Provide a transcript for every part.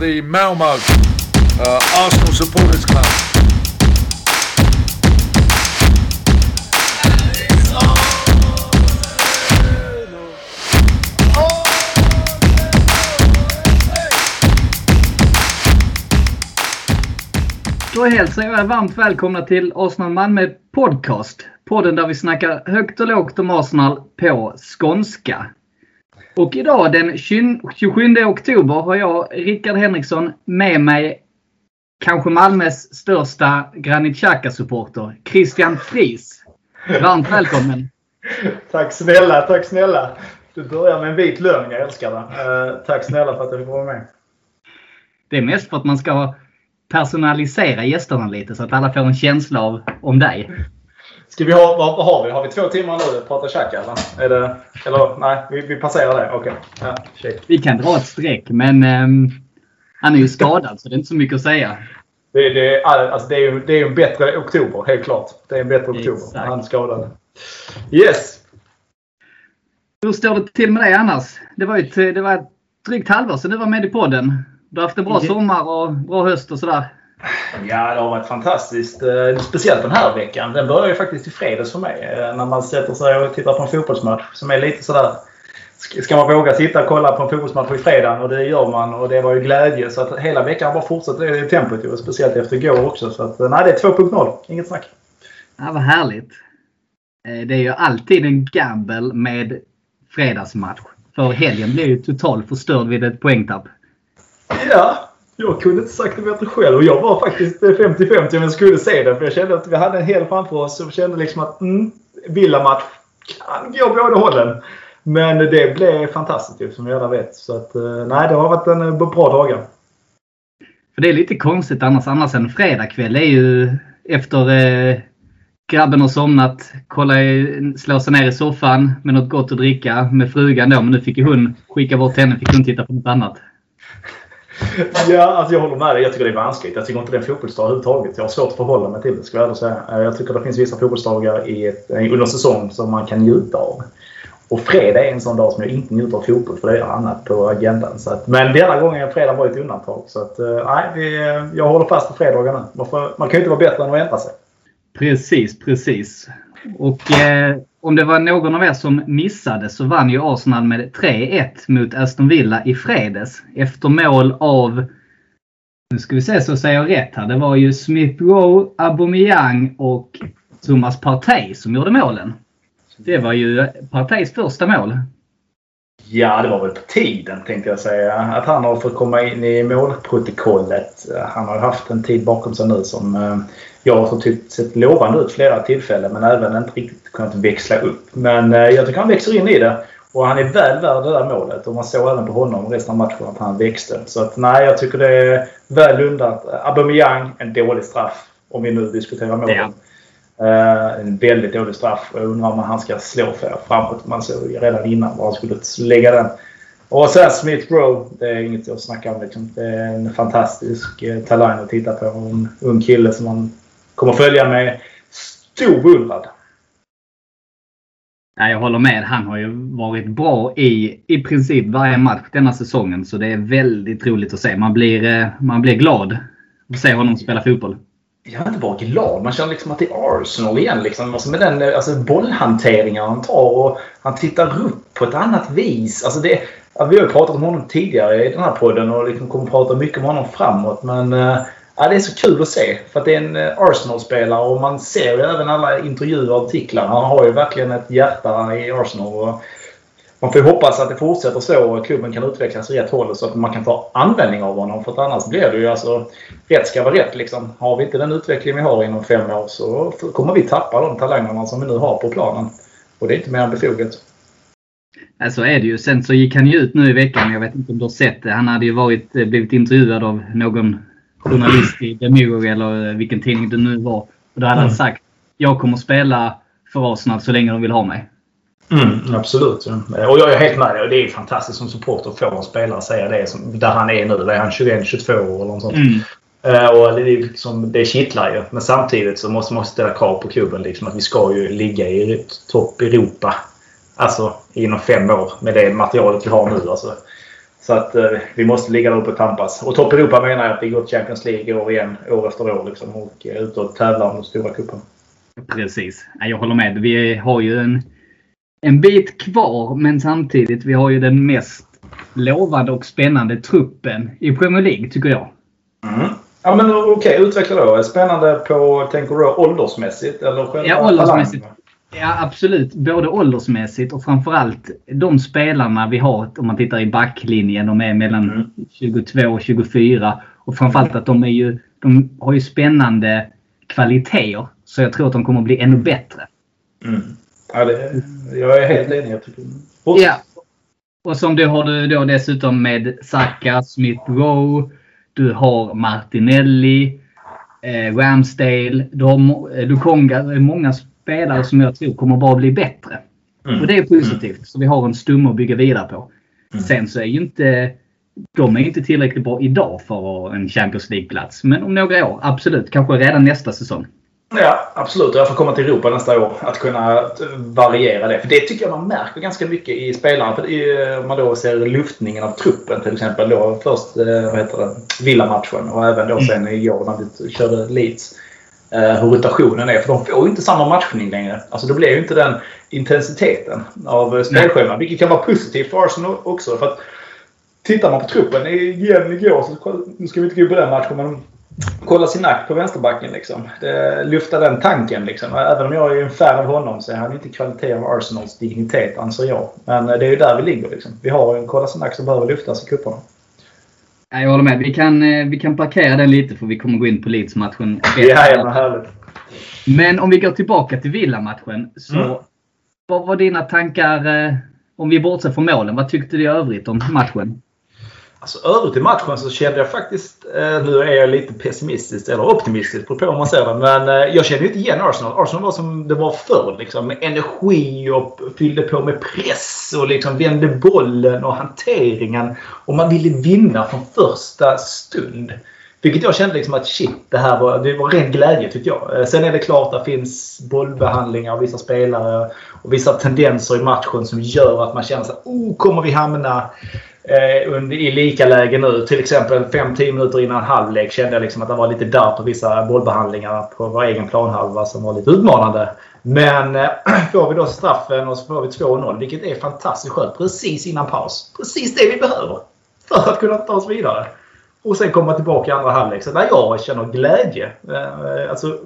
the Malmo uh, Arsenal Supporters Club. Då hälsar jag er varmt välkomna till Arsenal Malmö Podcast. Podden där vi snackar högt och lågt om Arsenal på skånska. Och idag den 27 oktober har jag, Rickard Henriksson, med mig kanske Malmös största Granit Xhaka-supporter, Christian Friis. Varmt välkommen! Tack snälla, tack snälla! Du börjar med en vit lögn, jag älskar det. Uh, tack snälla för att jag fick vara med. Det är mest för att man ska personalisera gästerna lite så att alla får en känsla av om dig. Ska vi ha, vad, vad har vi? Har vi två timmar nu att prata Xhaka eller? Är det, eller nej, vi, vi passerar det. Okej. Okay. Ja, vi kan dra ett streck men um, han är ju skadad så det är inte så mycket att säga. Det, det, alltså det, är, ju, det är en bättre oktober, helt klart. Det är en bättre oktober. Exakt. Han är skadad. Yes! Hur står det till med dig annars? Det var ett, det var ett drygt halvår sedan du var med i podden. Du har haft en bra sommar och bra höst och sådär. Ja, det har varit fantastiskt. Eh, speciellt den här veckan. Den börjar ju faktiskt i fredags för mig. Eh, när man sätter sig och tittar på en fotbollsmatch som är lite sådär... Ska man våga sitta och kolla på en fotbollsmatch i fredagen? Och det gör man. Och det var ju glädje. Så att hela veckan har bara fortsatt i tempot. Och speciellt efter igår också. Så att, eh, nej, det är 2.0. Inget snack. Ja, vad härligt. Det är ju alltid en gamble med fredagsmatch. För helgen blir ju totalt förstörd vid ett poängtapp. Ja, jag kunde inte sagt det bättre själv. Och jag var faktiskt 50-50 om jag skulle se den. För jag kände att vi hade en hel framför oss och kände liksom att mm, villamatch kan gå båda hållen. Men det blev fantastiskt som vi alla vet. Så att, eh, nej, det har varit en eh, bra dagar. För det är lite konstigt annars. Annars en fredagkväll är ju efter eh, grabben har somnat, kolla, slå sig ner i soffan med något gott att dricka med frugan då. Men nu fick ju hon skicka bort henne. Fick hon titta på något annat. Ja, alltså jag håller med dig. Jag tycker det är vanskligt. Jag tycker inte det är en fotbollsdag överhuvudtaget. Jag har svårt att förhålla mig till det, ska jag säga. Eh, jag tycker det finns vissa fotbollsdagar i ett, eh, under säsong som man kan njuta av. Och fredag är en sån dag som jag inte njuter av fotboll för det är annat på agendan. Så att, men denna gången är fredag var ett undantag. Så att, eh, nej, vi, jag håller fast på fredagar nu. Man, får, man kan ju inte vara bättre än att ändra sig. Precis, precis. Och eh, om det var någon av er som missade så vann ju Arsenal med 3-1 mot Aston Villa i fredags. Efter mål av, nu ska vi se så säger jag rätt här, det var ju Smith Rowe, Aubameyang och Thomas Partey som gjorde målen. Det var ju Parteys första mål. Ja, det var väl på tiden tänkte jag säga. Att han har fått komma in i målprotokollet. Han har haft en tid bakom sig nu som eh, jag har tyckt sett lovande ut flera tillfällen men även inte riktigt kunnat växla upp. Men eh, jag tycker han växer in i det. Och han är väl värd det där målet. Och man såg även på honom resten av matchen att han växte. Så att nej, jag tycker det är väl undat. Aubameyang, en dålig straff. Om vi nu diskuterar målen. Ja. Uh, en väldigt dålig straff. Jag undrar om han ska slå för framåt. Man såg redan innan var han skulle lägga den. Och sen Smith Rowe. Det är inget att snacka om. Liksom. Det är en fantastisk eh, talang att titta på. En ung kille som man kommer följa med stor beundran. jag håller med. Han har ju varit bra i i princip varje match denna säsongen. Så det är väldigt roligt att se. Man blir, eh, man blir glad att se honom spela fotboll. Jag är inte bara glad. Man känner liksom att det är Arsenal igen. Liksom. Alltså med den alltså bollhanteringen han tar. Och han tittar upp på ett annat vis. Alltså det, vi har ju pratat om honom tidigare i den här podden och liksom kommer prata mycket om honom framåt. Men uh, Ja, det är så kul att se. För att det är en eh, Arsenal-spelare och man ser ju även alla intervjuer och artiklar. Han har ju verkligen ett hjärta i Arsenal. Och man får ju hoppas att det fortsätter så och klubben kan utvecklas i rätt håll så att man kan få användning av honom. För att annars blir det ju alltså... Rätt ska vara rätt liksom. Har vi inte den utveckling vi har inom fem år så kommer vi tappa de talangerna som vi nu har på planen. Och det är inte mer än befogat. Så är det ju. Sen så gick han ju ut nu i veckan. Jag vet inte om du har sett det. Han hade ju varit, eh, blivit intervjuad av någon journalist i Mirror eller vilken tidning det nu var. Och då hade mm. han sagt jag kommer spela för Arsenal så länge de vill ha mig. Mm, absolut. Och jag är helt med dig. Det är fantastiskt som supporter att få en spelare säga det som, där han är nu. Där är han 21-22 år eller något sånt. Mm. Uh, och det, är liksom, det kittlar ju. Men samtidigt så måste man ställa krav på klubben. Liksom, att vi ska ju ligga i topp Europa. Alltså inom fem år med det materialet vi har nu. Alltså, Så att eh, vi måste ligga där uppe och tampas. Och topp Europa menar jag att vi går till Champions League år igen, år efter år. Liksom, och är ute och tävlar om de stora cuperna. Precis. Jag håller med. Vi har ju en, en bit kvar, men samtidigt vi har ju den mest lovande och spännande truppen i Premier League, tycker jag. Mm. Ja, men okej. Okay, utveckla då. Spännande på, tänker du åldersmässigt? Eller ja, åldersmässigt. Ja, absolut. Både åldersmässigt och framförallt de spelarna vi har, om man tittar i backlinjen, de är mellan mm. 22 och 24. Och framförallt att de, är ju, de har ju spännande kvaliteter. Så jag tror att de kommer att bli ännu bättre. Mm. Ja, det, jag är helt enig. Jag tycker. Ja. Och som du har du då dessutom med Saka, Smith Rowe. Du har Martinelli, eh, Ramsdale, du har eh, Lukonga. Det är många spelare som jag tror kommer bara bli bättre. Mm. Och det är positivt. Mm. Så vi har en stomme att bygga vidare på. Mm. Sen så är ju inte de är inte tillräckligt bra idag för en Champions League-plats. Men om några år, absolut. Kanske redan nästa säsong. Ja, absolut. Jag får komma till Europa nästa år. Att kunna variera det. För det tycker jag man märker ganska mycket i spelarna. För om man då ser luftningen av truppen till exempel. Då först eh, vad heter det, Villa-matchen och även då sen igår när vi körde Leeds. Eh, hur rotationen är. För de får ju inte samma matchning längre. Alltså det blir ju inte den intensiteten av spelschemat. Vilket kan vara positivt för Arsenal också. För att Tittar man på truppen igen igår, så, nu ska vi inte gå på den matchen, men kolla sin akt på vänsterbacken. Liksom. Det, lyfta den tanken. Liksom. Även om jag är en fan av honom så är han inte kvalitet av Arsenals dignitet anser jag. Men det är ju där vi ligger. Liksom. Vi har en Kolasinac som behöver lyftas i cuperna. Jag håller med. Vi kan, eh, vi kan parkera den lite för vi kommer gå in på Leeds-matchen. Ja, härligt. Men om vi går tillbaka till Villa-matchen. Så mm. Vad var dina tankar, eh, om vi bortser från målen, vad tyckte du i övrigt om matchen? Alltså övrigt i matchen så kände jag faktiskt, eh, nu är jag lite pessimistisk eller optimistisk på hur man ser det. Men eh, jag kände inte igen Arsenal. Arsenal var som det var förr. Liksom, med energi och fyllde på med press och liksom vände bollen och hanteringen. Och man ville vinna från första stund. Vilket jag kände liksom att shit, det här var, det var ren glädje tyckte jag. Eh, sen är det klart att det finns bollbehandlingar av vissa spelare och vissa tendenser i matchen som gör att man känner att oh, kommer vi hamna eh, i lika läge nu. Till exempel 5-10 minuter innan halvlek kände jag liksom att det var lite där på vissa bollbehandlingar på vår egen planhalva som var lite utmanande. Men eh, får vi då straffen och så får vi 2-0, vilket är fantastiskt skönt. Precis innan paus. Precis det vi behöver för att kunna ta oss vidare. Och sen komma tillbaka i andra halvlek. Så där jag känner glädje. Eh, alltså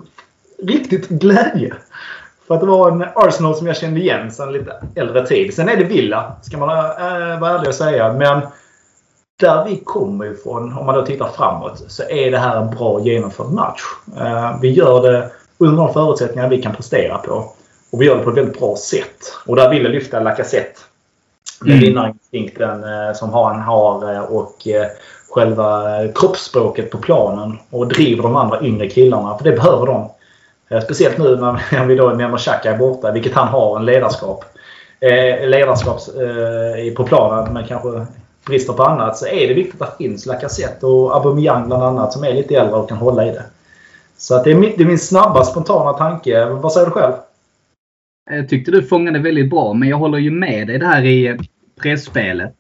riktigt glädje. För att det var en Arsenal som jag kände igen sedan lite äldre tid. Sen är det Villa, ska man äh, vara ärlig och säga. Men där vi kommer ifrån, om man då tittar framåt, så är det här en bra genomförd match. Äh, vi gör det under de förutsättningar vi kan prestera på. Och vi gör det på ett väldigt bra sätt. Och där vill jag lyfta Lacazette. Den mm. vinnarinstinkten äh, som han har och själva kroppsspråket på planen. Och driver de andra yngre killarna. För det behöver de. Eh, speciellt nu när vi då nämner Xhaka är borta, vilket han har en ledarskap. Eh, ledarskap eh, på planen men kanske brister på annat. Så är det viktigt att det finns Lacazette och Aubameyang bland annat som är lite äldre och kan hålla i det. Så att det, är min, det är min snabba spontana tanke. Vad säger du själv? Jag tyckte du fångade väldigt bra, men jag håller ju med dig där i pressspelet.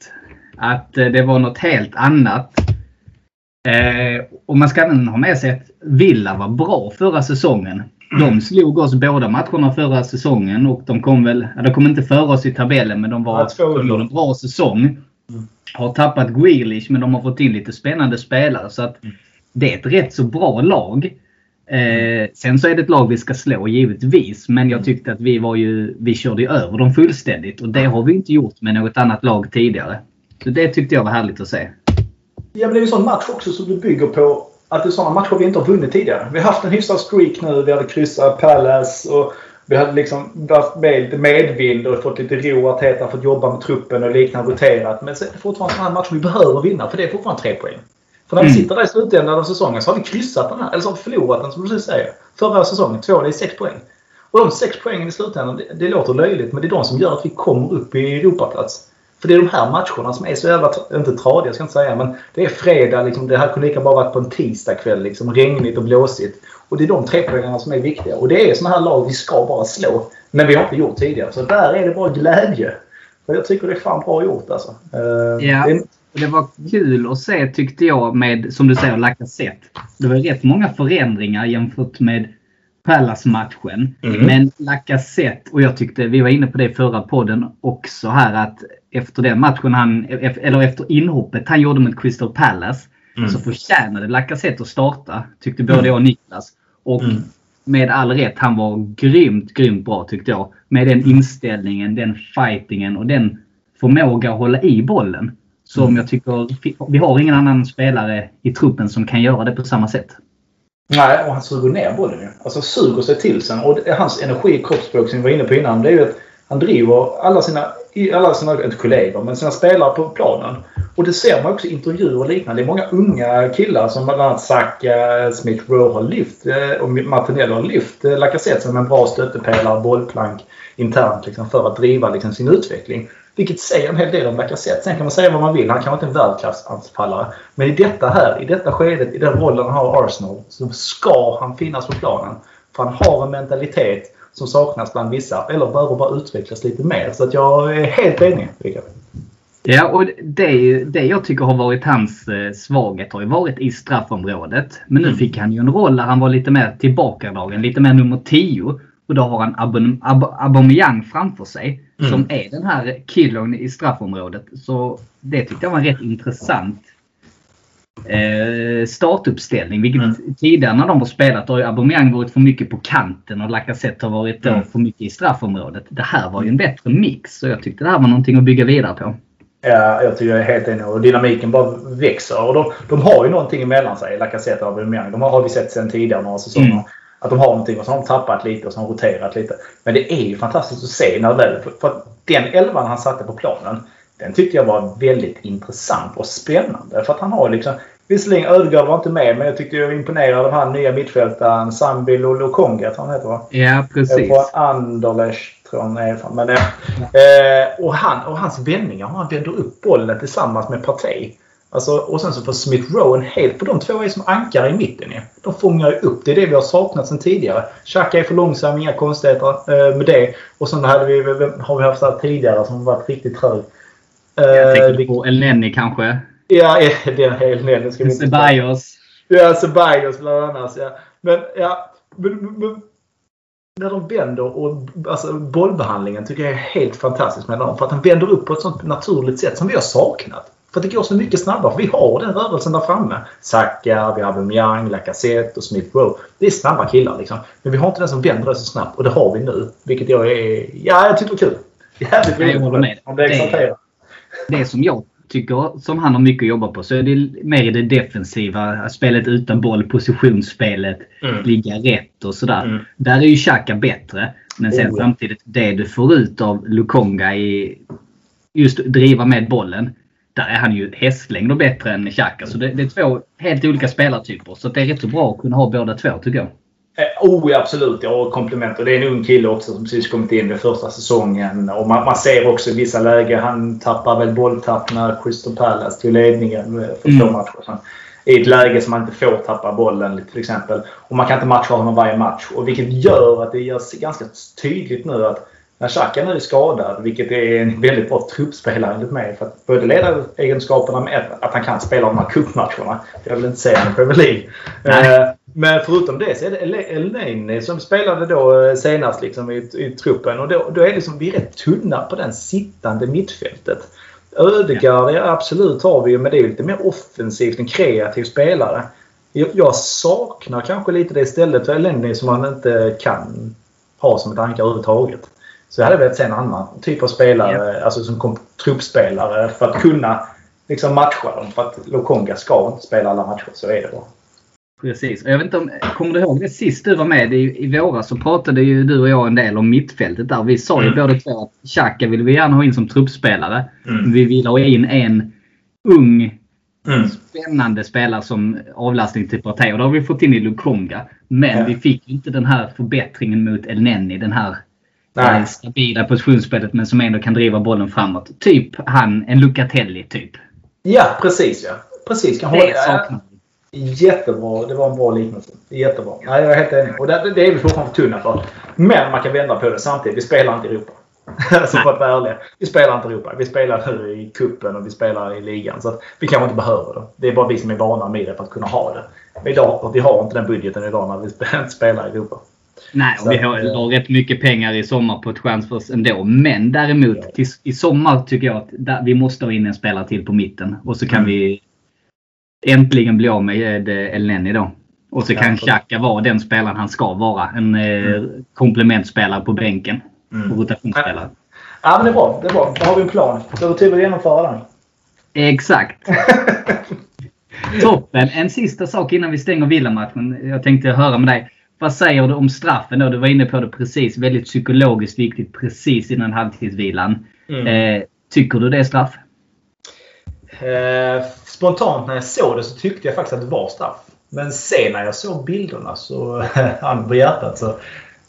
Att det var något helt annat. Eh, och man ska även ha med sig att Villa var bra förra säsongen. De slog oss båda matcherna förra säsongen och de kom väl, de kom inte före oss i tabellen men de var under en bra säsong. Mm. Har tappat Grealish men de har fått in lite spännande spelare så att mm. det är ett rätt så bra lag. Eh, sen så är det ett lag vi ska slå givetvis men jag tyckte att vi var ju, vi körde över dem fullständigt och det har vi inte gjort med något annat lag tidigare. Så det tyckte jag var härligt att se. Ja, men det är ju en sån match också som du bygger på att det är sådana matcher vi inte har vunnit tidigare. Vi har haft en hyfsad streak nu. Vi hade kryssat Palace och vi hade liksom varit med lite medvind och fått lite ro. att Arteta fått jobba med truppen och liknande roterat. Men det är fortfarande sådana matcher vi behöver vinna för det är fortfarande tre poäng. För när vi mm. sitter där i slutändan av säsongen så har vi kryssat den här. Eller så har vi förlorat den som du precis säger. Förra säsongen, två, det är sex poäng. Och de sex poängen i slutändan, det, det låter löjligt men det är de som gör att vi kommer upp i Europaplats. För det är de här matcherna som är så jävla, inte tradiga ska jag inte säga, men det är fredag. Liksom, det här kunde lika bara varit på en tisdagkväll. Liksom, regnigt och blåsigt. Och det är de tre poängarna som är viktiga. Och det är sådana här lag vi ska bara slå. Men vi har inte gjort tidigare. Så där är det bara glädje. För jag tycker det är fan bra gjort alltså. Uh, ja. Det Och det var kul att se tyckte jag med, som du säger, Lacazette. Det var rätt många förändringar jämfört med Palace-matchen. Mm. Men Lacazette, och jag tyckte, vi var inne på det i förra podden också här, att efter den matchen han, eller efter inhoppet han gjorde mot Crystal Palace, Mm. så förtjänade Lacazette att starta. Tyckte både jag och Niklas. Och Mm. med all rätt, han var grymt, grymt bra tyckte jag. Med den inställningen, den fightingen och den förmåga att hålla i bollen. Som Mm. jag tycker, vi har ingen annan spelare i truppen som kan göra det på samma sätt. Nej, och han suger ner bollen ju. Alltså suger sig till sen. Och hans energi i kroppsspråk som vi var inne på innan. Det är ju att han driver alla sina, alla sina inte kollegor, men sina spelare på planen. Och det ser man också i intervjuer och liknande. Det är många unga killar som bland annat Saka, eh, Smith Rowe har lyft eh, och Martinelli har lyft eh, Lacazette som en bra stöttepelare, bollplank internt liksom, för att driva liksom, sin utveckling. Vilket säger en hel del om Lacazette. Sen kan man säga vad man vill. Han kanske inte är en världsklassanfallare. Men i detta här, i detta skedet, i den rollen han har i Arsenal, så ska han finnas på planen. För han har en mentalitet som saknas bland vissa. Eller behöver bara utvecklas lite mer. Så att jag är helt enig, Rickard. Ja, och det, det jag tycker har varit hans eh, svaghet har ju varit i straffområdet. Men nu Mm. fick han ju en roll där han var lite mer tillbakadragen, lite mer nummer 10. Och då har han Abon- Ab- Aubameyang framför sig. Mm. Som är den här killern i straffområdet. Så det tyckte jag var en rätt intressant eh, startuppställning. Vilket Mm. tidigare när de har spelat har ju Aubameyang varit för mycket på kanten och Lacazette har varit då Mm. för mycket i straffområdet. Det här var ju en bättre mix. Så jag tyckte det här var någonting att bygga vidare på. Ja, jag tycker jag är helt enig. Och dynamiken bara växer. Och de, de har ju någonting emellan sig, Lacazette och Aubameyang. De har, har vi sett sedan tidigare några säsonger. Mm. Att de har någonting och så har de tappat lite och så har de roterat lite. Men det är ju fantastiskt att se när väl... För, att den elvan han satte på planen, den tyckte jag var väldigt intressant och spännande. För att han har liksom... Visserligen Ödegaard var inte med, men jag tyckte jag var imponerad av han nya mittfältaren Sambil och Lokonga, tror han heter va? Ja, precis. Från Anderlecht tror han är ifrån. Men, eh, och, han, och hans vändningar, han vänder upp bollen tillsammans med Partey. Alltså, och sen så får Smith Rowe en helt... För de två är som ankare i mitten ju. De fångar ju upp. Det är det vi har saknat sedan tidigare. Xhaka är för långsam, inga konstigheter eh, med det. Och sen hade vi, har vi haft här tidigare som varit riktigt trög. Eh, Jag tänker på Elneny kanske. Ja, vi inte ta. Ceballos. Ja, Ceballos bland annat. Ja. Men ja, men, men, när de vänder och alltså, bollbehandlingen tycker jag är helt fantastisk med dem. För att han vänder upp på ett sånt naturligt sätt som vi har saknat. För det går så mycket snabbare. Vi har den rörelsen där framme. Saka, vi har Aubameyang, Lacazette och Smith Rowe. Det är snabba killar liksom. Men vi har inte den som vänder det så snabbt. Och det har vi nu. Vilket jag är... Ja, jag tycker det är kul. Jävligt Ja, jag håller med. Man blir Det- exalterad. Det som jag tycker, som han har mycket att jobba på, så är det mer det defensiva. Spelet utan boll, positionsspelet, Mm. ligga rätt och sådär. Mm. Där är ju Xhaka bättre. Men sen Oh, samtidigt, det du får ut av Lukonga i just driva med bollen. Där är han ju hästlängder bättre än Xhaka. Så det, det är två helt olika spelartyper. Så det är rätt så bra att kunna ha båda två tycker jag. Eh, Oh, ja, absolut. Ja, och komplement. Och det är en ung kille också som precis kommit in i första säsongen. Och man, man ser också i vissa lägen, han tappar väl bolltapp när Crystal Palace tog ledningen eh, för två Mm. matcher. I ett läge som man inte får tappa bollen till exempel. Och man kan inte matcha honom varje match. Och vilket gör att det görs ganska tydligt nu att när Xhaka nu är skadad, vilket är en väldigt bra truppspelare enligt mig. För att både ledaregenskaperna med att han kan spela de här cupmatcherna. Jag vill inte säga i Premier League. Eh, Men förutom det så är det Elneny som spelade då eh, senast liksom i, i truppen. Och då, då är liksom, vi rätt tunna på den sittande mittfältet. Ödegaard, ja. absolut har vi ju, men det är lite mer offensivt, en kreativ spelare. Jag, jag saknar kanske lite det istället för Elneny som man inte kan ha som ett ankare överhuvudtaget. Så jag hade velat se en annan typ av spelare, alltså som kom, truppspelare för att kunna liksom matcha dem. För att Lokonga ska inte spela alla matcher, så är det bara. Precis. Och Jag vet inte om, kommer du ihåg det sist du var med i, i våras så pratade ju du och jag en del om mittfältet där. Vi sa ju Mm. båda två att Xhaka vill vi gärna ha in som truppspelare. Mm. Vi vill ha in en ung Mm. spännande spelare som avlastning till Partey. Och det har vi fått in i Lukonga. Men Ja. vi fick inte den här förbättringen mot El Neni. Den här Nej. eh, stabila positionsspelet men som ändå kan driva bollen framåt. Typ han, en Lucatelli typ. Ja, precis ja. Precis. Kan Det hålla, saknar. Jättebra. Det var en bra liknelse. Jättebra. Ja, jag är helt enig. Och det, det är vi fortfarande för tunna för. Men man kan vända på det samtidigt. Vi spelar inte i Europa. alltså för att vara ärliga. Vi spelar inte Europa. Vi spelar i kuppen och vi spelar i ligan. Så vi kanske inte behöver det. Det är bara vi som är vana med det för att kunna ha det. Men idag, vi har inte den budgeten idag när vi spelar i Europa. Nej, och vi har, har rätt mycket pengar i sommar på transfers ändå. Men däremot till, i sommar tycker jag att vi måste ha in en spelare till på mitten. Och så kan mm. vi äntligen bli av med El Neni då. Och så kan Xhaka vara den spelaren han ska vara. En eh, mm. komplementspelare på bänken. Mm. Och rotationsspelare. Ja, men det är bra. Det är bra. Då har vi en plan. Så det till att genomföra den. Exakt. Toppen! En sista sak innan vi stänger Villa-matchen. Jag tänkte höra med dig. Vad säger du om straffen då? Du var inne på det precis. Väldigt psykologiskt viktigt precis innan halvtidsvilan. Mm. Eh, tycker du det är straff? Eh, spontant när jag såg det så tyckte jag faktiskt att det var straff. Men sen när jag såg bilderna så, handen på hjärtat, så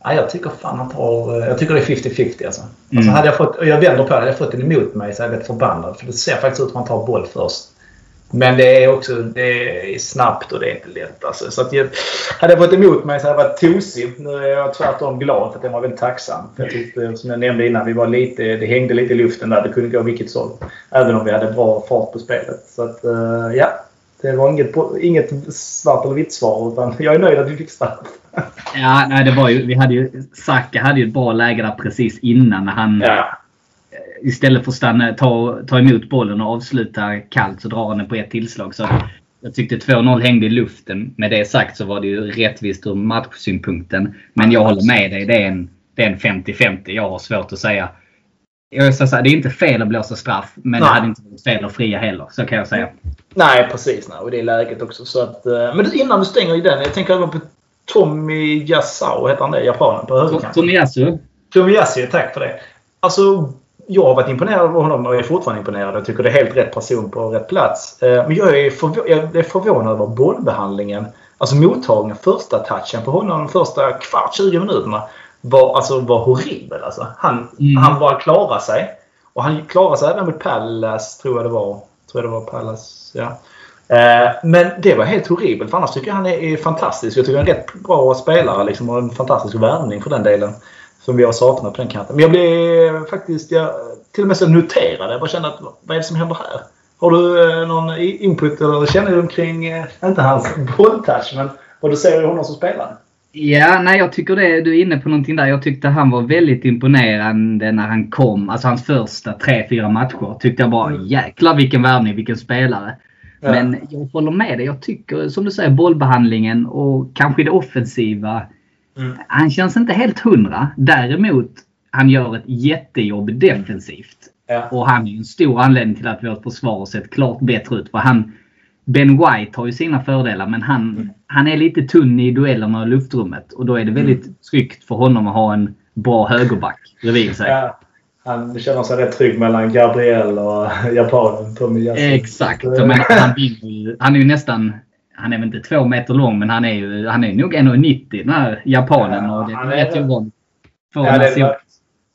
ja, jag tycker fan han tar... Jag tycker det är 50-50 alltså. Mm. alltså hade jag fått, jag vänder på det. Hade jag fått den emot mig så är jag rätt förbannad. För det ser faktiskt ut som att han tar boll först. Men det är också det är snabbt och det är inte lätt. Alltså. Så att jag, hade jag fått emot mig så hade jag varit tosig. Nu är jag tvärtom glad för att jag var väldigt tacksam. För jag tyckte, som jag nämnde innan, vi var lite, det hängde lite i luften där. Det kunde gå vilket håll. Även om vi hade bra fart på spelet. Så att, uh, ja. Det var inget, inget svart eller vitt svar. Utan jag är nöjd att vi fick straff. Ja, nej, det var ju, vi hade ju, Saka hade ju ett bra läge där precis innan när han ja istället för att stanna, ta, ta emot bollen och avsluta kallt så drar han den på ett tillslag. Så jag tyckte 2-0 hängde i luften. Med det sagt så var det ju rättvist ur matchsynpunkten. Men jag håller med dig. Det är en, det är en 50-50. Jag har svårt att säga. Jag ska säga, det är inte fel att blåsa straff, men nej. det hade inte varit fel att fria heller. Så kan jag säga. Nej, precis. Nej. Och det är läget också. Så att, eh, men innan du stänger i den. Jag tänker även på Tommy Yasao, heter han det? Japanen på högerkanten. Tomiyasu. Tomiyasu, tack för det. Alltså, jag har varit imponerad av honom och är fortfarande imponerad. Jag tycker det är helt rätt person på rätt plats. Eh, men jag är, jag är förvånad över bollbehandlingen. Alltså mottagningen, första touchen på honom de första kvart, 20 minuterna var, alltså, var horribel. Alltså. Han, mm. han bara klarade sig. Och han klarade sig även mot Pallas, tror jag det var. Tror jag det var Pallas, ja. Eh, men det var helt horribelt. Annars tycker jag han är, är fantastisk. Jag tycker han är en rätt bra spelare liksom, och en fantastisk värvning för den delen som vi har saknat på den kanten. Men jag blev faktiskt... Jag, till och med så noterade. Jag bara kände att vad är det som händer här? Har du eh, någon input eller kännedom kring, eh, inte hans bolltouch, men vad du ser i honom som spelare? Ja, nej jag tycker det. Du är inne på någonting där. Jag tyckte han var väldigt imponerande när han kom. Alltså hans första tre, fyra matcher. Tyckte jag bara mm. jäklar vilken värvning, vilken spelare. Ja. Men jag håller med dig. Jag tycker som du säger bollbehandlingen och kanske det offensiva Mm. Han känns inte helt hundra. Däremot, han gör ett jättejobb defensivt. Ja. Och han är en stor anledning till att vårt försvar har sett klart bättre ut. För han, ben White har ju sina fördelar men han, mm. han är lite tunn i duellerna och luftrummet. Och då är det väldigt mm. tryggt för honom att ha en bra högerback bredvid sig. Ja. Han känner sig rätt trygg mellan Gabriel och japanen Tommy Exakt. Men han, han är ju nästan han är väl inte två meter lång, men han är ju han är nog 1,90 den här japanen. Ja, och det vet ju Ron. Ja, det är det.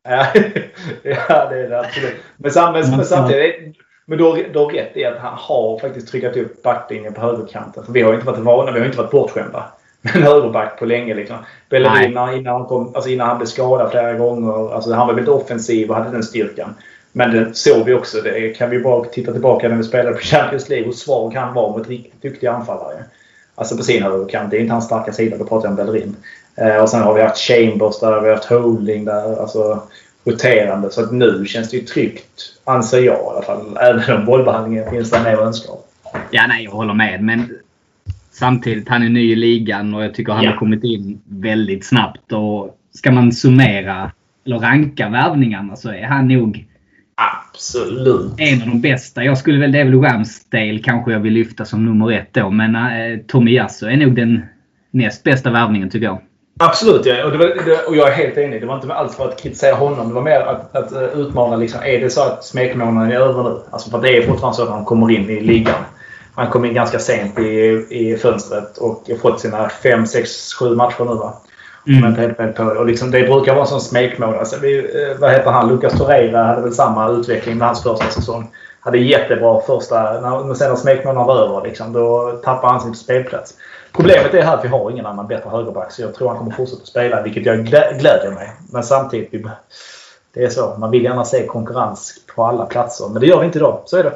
Ja, ja, det är det absolut. Men, samtidigt, men samtidigt men du har, du har rätt i att han har faktiskt tryckat upp backlinjen på högerkanten. För vi har inte varit vana, vi har inte varit bortskämda med en högerback på länge. Liksom. Bellerin innan, han kom, alltså innan han blev skadad flera gånger. Alltså han var väldigt offensiv och hade den styrkan. Men det såg vi också. Det kan vi bara titta tillbaka när vi spelade på Champions League. Hur svag han var mot riktigt duktiga anfallare. Alltså på sin högerkant. Det är inte hans starka sida. Då pratar jag om Bellerin. Eh, och sen har vi haft Chambers där. Vi har haft Holding där. Alltså roterande. Så att nu känns det ju tryggt. Anser jag i alla fall. Även om bollbehandlingen finns där mer att önska. Ja, nej, jag håller med. Men samtidigt, han är ny i ligan och jag tycker han ja. har kommit in väldigt snabbt. Och ska man summera eller ranka värvningarna så är han nog Absolut. En av de bästa. Jag skulle väl, det är väl Ramsdale kanske jag vill lyfta som nummer ett då. Men äh, Tomiyasu är nog den näst bästa värvningen tycker jag. Absolut, ja. och, det var, det, och jag är helt enig. Det var inte alls för att kritisera honom. Det var mer att, att uh, utmana. Liksom, är det så att smekmånaden är över nu? Alltså, för det är fortfarande så att han kommer in i ligan. Han kom in ganska sent i, i fönstret och har fått sina 5, 6, 7 matcher nu. Va? Mm. Men helt med på det. Och liksom, det brukar vara en sån smekmål. Alltså, vi, eh, vad heter han? Lucas Torreira hade väl samma utveckling med hans första säsong. Hade jättebra första... När, sen när smekmånaden var över liksom, då tappade han sin spelplats. Problemet är här att vi har ingen annan bättre högerback. Så jag tror han kommer fortsätta spela, vilket jag glä, glädjer mig. Men samtidigt... Det är så. Man vill gärna se konkurrens på alla platser. Men det gör vi inte idag. Så är det.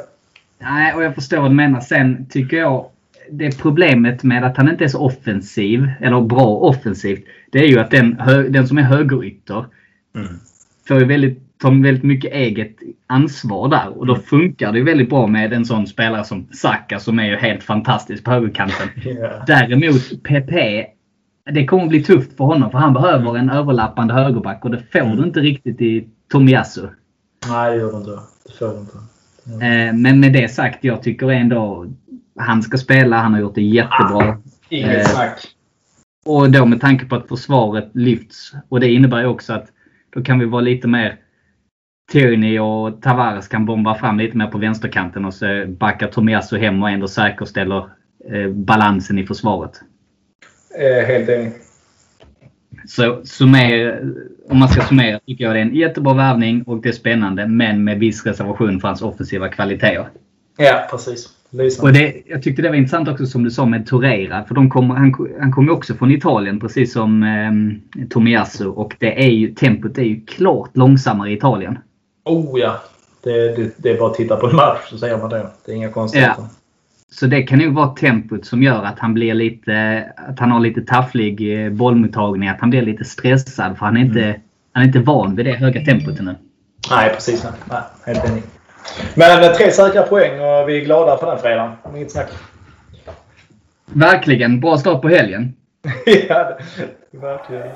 Nej, och jag förstår vad du menar. Sen tycker jag det problemet med att han inte är så offensiv, eller bra offensivt, det är ju att den, den som är högerytter mm. får ju väldigt, tar väldigt mycket eget ansvar där. Och då mm. funkar det ju väldigt bra med en sån spelare som Saka som är ju helt fantastisk på högerkanten. Yeah. Däremot PP, det kommer bli tufft för honom för han behöver mm. en överlappande högerback och det får mm. du inte riktigt i Tomiyasu. Nej, det gör du inte. Det får du inte. Mm. Men med det sagt, jag tycker ändå han ska spela. Han har gjort det jättebra. Ah, inget eh, snack. Och då med tanke på att försvaret lyfts. Och det innebär ju också att då kan vi vara lite mer Tierney och Tavares kan bomba fram lite mer på vänsterkanten och så backar Tomiasso hem och ändå säkerställer eh, balansen i försvaret. Eh, helt enig. Så summer, om man ska summera tycker jag det är en jättebra värvning och det är spännande men med viss reservation för hans offensiva kvaliteter. Ja, precis. Och det, jag tyckte det var intressant också som du sa med Torreira. För de kommer, han, han kommer också från Italien precis som eh, Tomiasso. Och det är ju, tempot är ju klart långsammare i Italien. Oh ja! Det, det, det är bara att titta på en match så ser man det. Det är inga konstigheter. Ja. Så det kan nog vara tempot som gör att han blir lite... Att han har lite tafflig eh, bollmottagning. Att han blir lite stressad för han är inte, mm. han är inte van vid det höga tempot ännu. Nej, precis. Nej, helt enig. Men tre säkra poäng och vi är glada för den fredagen. Inget snack. Verkligen. Bra start på helgen. ja, verkligen.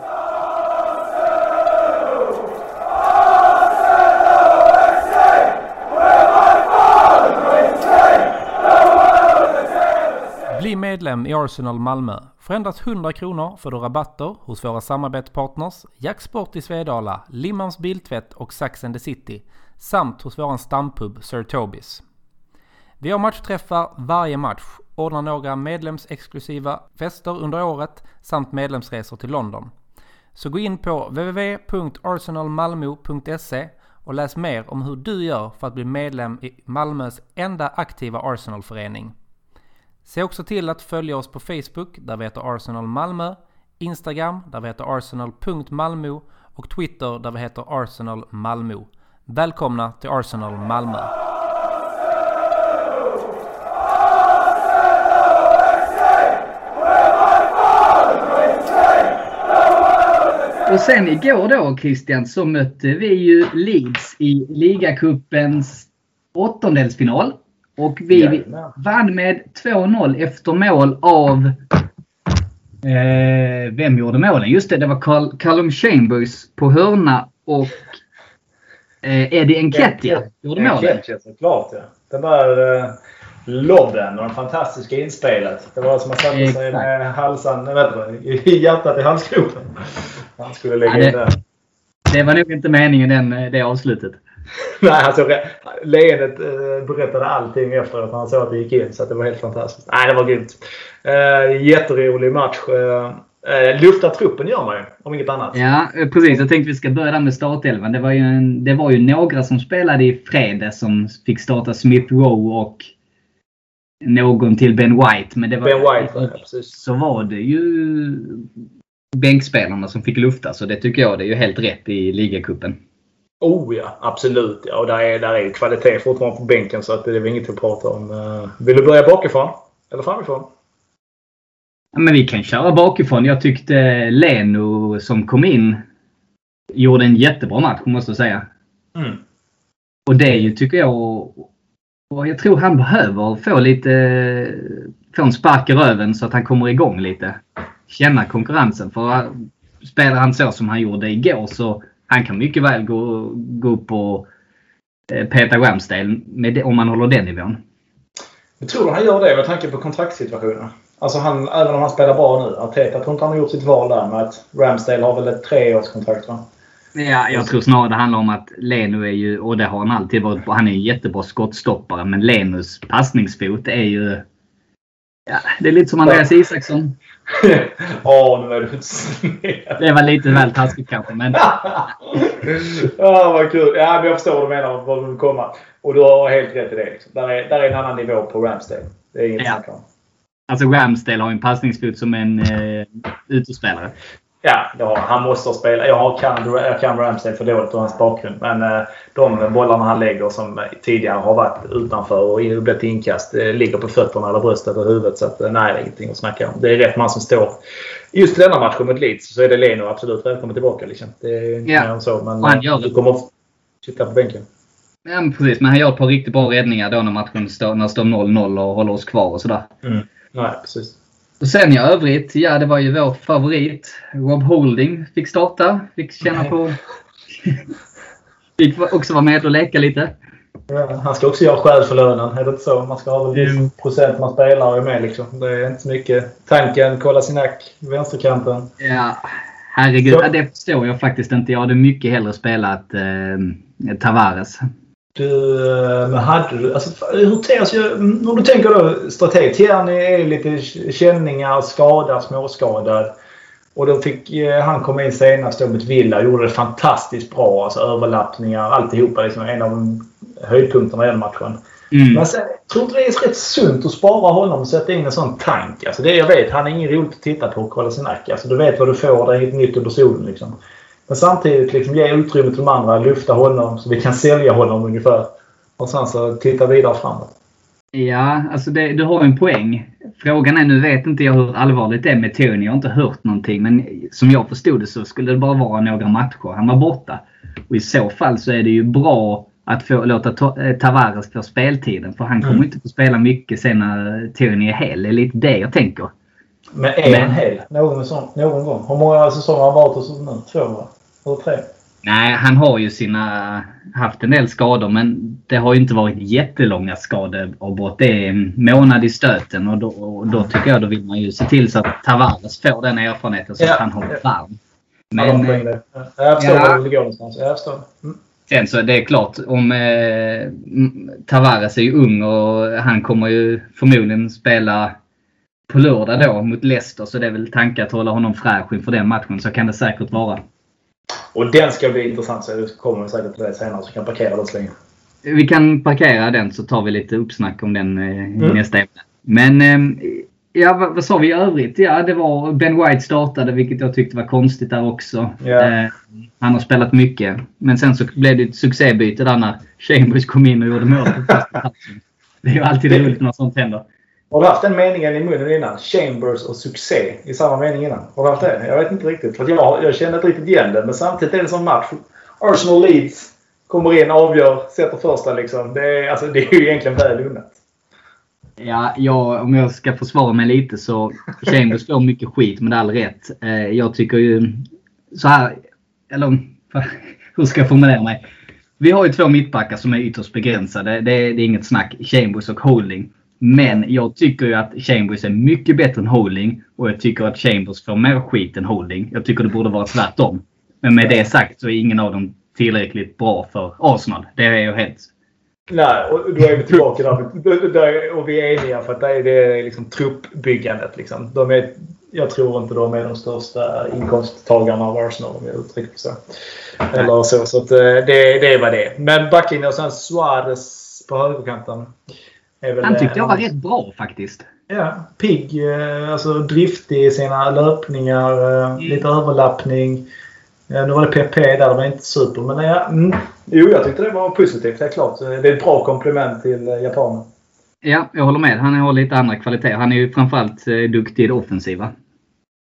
Bli medlem i Arsenal Malmö. För endast 100 kronor får du rabatter hos våra samarbetspartners Jacksport i Svedala, Limmans Biltvätt och Sax and the City samt hos våran stampub Sir Tobis. Vi har matchträffar varje match, ordnar några medlemsexklusiva fester under året samt medlemsresor till London. Så gå in på www.arsenalmalmo.se och läs mer om hur du gör för att bli medlem i Malmös enda aktiva Arsenalförening. Se också till att följa oss på Facebook där vi heter Arsenal Malmö, Instagram där vi heter arsenal.malmo och Twitter där vi heter Arsenal Malmö. Välkomna till Arsenal Malmö. Och sen igår då Christian så mötte vi ju Leeds i ligacupens åttondelsfinal. Och vi Jävlar. vann med 2-0 efter mål av... Eh, vem gjorde målen? Just det, det var Callum Chambers på hörna och Eh, Eddie Nketiah gjorde målet. Nketiah såklart ja. Den där eh, lobben och det fantastiska inspelet. Det var som att satte sig med halsan, vet du, i hjärtat i halsgropen. Han skulle lägga ja, det, in där. Det var nog inte meningen den, eh, det avslutet. Nej, alltså leendet eh, berättade allting efter att han såg att det gick in. Så det var helt fantastiskt. Nej, det var grymt. Eh, jätterolig match. Eh, Eh, lufta truppen gör man ju, om inget annat. Ja, eh, precis. Jag tänkte vi ska börja med startelvan. Det var ju, en, det var ju några som spelade i fredags som fick starta Smith Rowe och någon till Ben White. Men det var, ben White, ja, precis. Så var det ju bänkspelarna som fick lufta. Så det tycker jag det är ju helt rätt i ligacupen. Oh ja, absolut. Ja, och där är, där är kvalitet fortfarande på bänken så att det är väl inget att prata om. Eh, vill du börja bakifrån? Eller framifrån? Men vi kan köra bakifrån. Jag tyckte Leno som kom in gjorde en jättebra match måste jag säga. Mm. Och det är ju, tycker jag, och jag tror han behöver få lite få en spark i röven så att han kommer igång lite. Känna konkurrensen. För spelar han så som han gjorde igår så han kan mycket väl gå, gå upp och eh, peta Ramsdale med, om man håller den nivån. Jag tror han gör det med tanke på kontraktssituationen. Alltså han, även om han spelar bra nu. Arteta tror inte han har gjort sitt val där med att Ramsdale har väl ett treårskontrakt va? Ja, jag tror snarare det handlar om att Leno är ju, och det har han alltid varit, han är en jättebra skottstoppare. Men Lenos passningsfot är ju... Ja, det är lite som Andreas Isaksson. Ja, nu är du. Det var lite väl taskigt kanske, men... ja, vad kul. Ja, men jag förstår vad du menar. Vad du vill komma. Och du har helt rätt i det. Liksom. Där, är, där är en annan nivå på Ramsdale. Det är inget ja. snack om. Alltså Ramsdale har en passningsfot som en eh, utespelare. Ja, då, han måste spela. Jag, har, kan, jag kan Ramsdale för dåligt och hans bakgrund. Men eh, de bollarna han lägger som tidigare har varit utanför och blivit inkast eh, ligger på fötterna eller bröstet eller huvudet. Så att, eh, nej, det är ingenting att snacka om. Det är rätt man som står. Just i denna matchen mot Leeds så är det Leno absolut välkommen tillbaka. Liksom. Det är inte Ja. så. Men han gör du det. kommer att sitta på bänken. Ja, men precis. Men han gör ett par riktigt bra räddningar då när matchen står, när står 0-0 och håller oss kvar och sådär. Nej, precis. Och sen i övrigt, ja det var ju vår favorit. Rob Holding fick starta. Fick känna på... fick också vara med och leka lite. Ja, han ska också göra skäl för lönen. Är det inte så? Man ska ha en viss procent man spelar och är med. Liksom. Det är inte så mycket. Tanken, kolla sin nack, vänsterkanten. Ja, herregud. Så- Ja, det förstår jag faktiskt inte. Jag hade mycket hellre spelat eh, Tavares. Du, eh, hade du... Alltså, hur ter sig... Om du tänker då strateg. Tierney är lite känningar, skadad, småskadad. Och då fick eh, han komma in senast då mot Villa. Gjorde det fantastiskt bra. Alltså överlappningar, alltihopa. Liksom, en av höjdpunkterna i den matchen. Mm. Men sen, jag tror inte det är rätt sunt att spara honom och sätta in en sån tank. Alltså det jag vet, han är ingen roligt att titta på och kolla sin nack. Alltså du vet vad du får. Det är nytt under solen liksom. Men samtidigt liksom ge utrymme till de andra. Lyfta honom så vi kan sälja honom ungefär. Och sen så titta vidare framåt. Ja, alltså det, du har en poäng. Frågan är, nu vet inte jag hur allvarligt det är med Tony. Jag har inte hört någonting. Men som jag förstod det så skulle det bara vara några matcher. Han var borta. Och i så fall så är det ju bra att få, låta Ta- eh, Tavares få speltiden. För han kommer Mm. inte få spela mycket sen när Tony är hel. Det är lite det jag tänker. Men är han hel? Någon, sån, någon gång? Hur många säsonger har han varit hos nu? Två va? Eller tre? Nej, han har ju sina, haft en del skador men det har ju inte varit jättelånga skadeavbrott. Det är en månad i stöten och då, och då tycker jag då vill man ju se till så att Tavares får den erfarenheten så Ja. att han håller varm. Men, ja, eh, det. Ja, Jag förstår Ja. var du vill gå någonstans. Jag förstår. Mm. sen så det är klart om eh, Tavares är ju ung och han kommer ju förmodligen spela på lördag då mot Leicester så det är väl tanken att hålla honom fräsch inför den matchen. Så kan det säkert vara. Och den ska bli intressant så det kommer vi säkert till det senare så vi kan parkera den så länge. Vi kan parkera den så tar vi lite uppsnack om den eh, i Mm. nästa ämne. Men eh, ja, vad, vad sa vi i övrigt? Ja, det var Ben White startade vilket jag tyckte var konstigt där också. Ja. Eh, han har spelat mycket. Men sen så blev det ett succébyte där när Chambers kom in och gjorde mål. Det är ju alltid roligt när sånt händer. Har du haft den meningen i munnen innan? Chambers och succé i samma mening innan. Har du haft det? Jag vet inte riktigt. För jag, jag känner inte riktigt igen det. Men samtidigt är det en sån match. Arsenal Leeds kommer in, avgör, sätter första liksom. Det är, alltså, det är ju egentligen väl unnat. Ja, jag, om jag ska försvara mig lite så Chambers får mycket skit med all rätt. Eh, jag tycker ju så här, eller hur ska jag formulera mig? Vi har ju två mittbackar som är ytterst begränsade. Det, det är inget snack. Chambers och Holding. Men jag tycker ju att Chambers är mycket bättre än Holding. Och jag tycker att Chambers får mer skit än Holding. Jag tycker det borde vara tvärtom. Men med det sagt så är ingen av dem tillräckligt bra för Arsenal. Det är jag helt... Nej, och då är vi tillbaka där. där och vi är eniga för att det är, det är liksom truppbyggandet. Liksom. De är, jag tror inte de är de största inkomsttagarna av Arsenal om jag uttrycker så. Eller så. Så eh, det, det är vad det är. Men backlinjen och sen Suarez på högerkanten. Är väl, Han tyckte jag var eh, rätt bra faktiskt. Ja, pigg. eh, Alltså driftig i sina löpningar. eh, Lite överlappning. Ja, nu var det PP där. Det var inte super. Men ja, mm. Jo, jag tyckte det var positivt. Det är klart. Det är ett bra komplement till eh, japanen. Ja, jag håller med. Han har lite andra kvaliteter. Han är ju framförallt eh, duktig i det offensiva.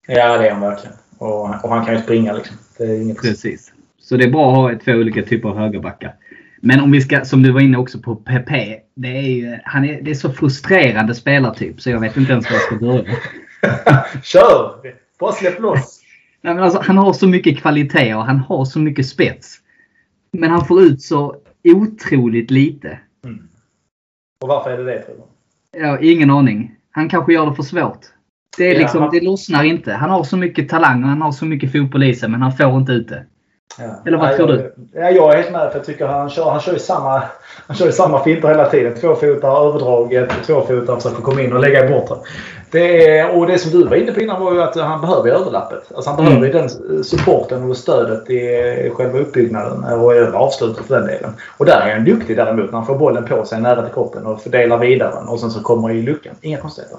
Ja, det är han verkligen. Och, och han kan ju springa liksom. Det är inget... Precis. Så det är bra att ha två olika typer av högerbackar. Men om vi ska, som du var inne också på PP. Det är ju han är, det är så frustrerande spelartyp så jag vet inte ens var jag ska börja. Kör! Bara släpp loss! Nej, men alltså, han har så mycket kvalitet och han har så mycket spets. Men han får ut så otroligt lite. Och varför är det det tror du? Har ingen aning. Han kanske gör det för svårt. Det, är Ja, liksom, han- det lossnar inte. Han har så mycket talang och han har så mycket fotboll i sig men han får inte ut det. Ja. Eller vad tror du? Ja, jag är helt med. För jag tycker han kör, han kör ju samma, han kör samma finter hela tiden. Tvåfotar överdraget, tvåfotar försöker komma in och lägga i bortre. Det är, och det som du var inne på innan var ju att han behöver överlappet. Alltså han Mm. behöver ju den supporten och stödet i själva uppbyggnaden och även avslutet för den delen. Och där är han duktig däremot när han får bollen på sig nära till kroppen och fördelar vidare och sen så kommer i luckan. Inga konstigheter.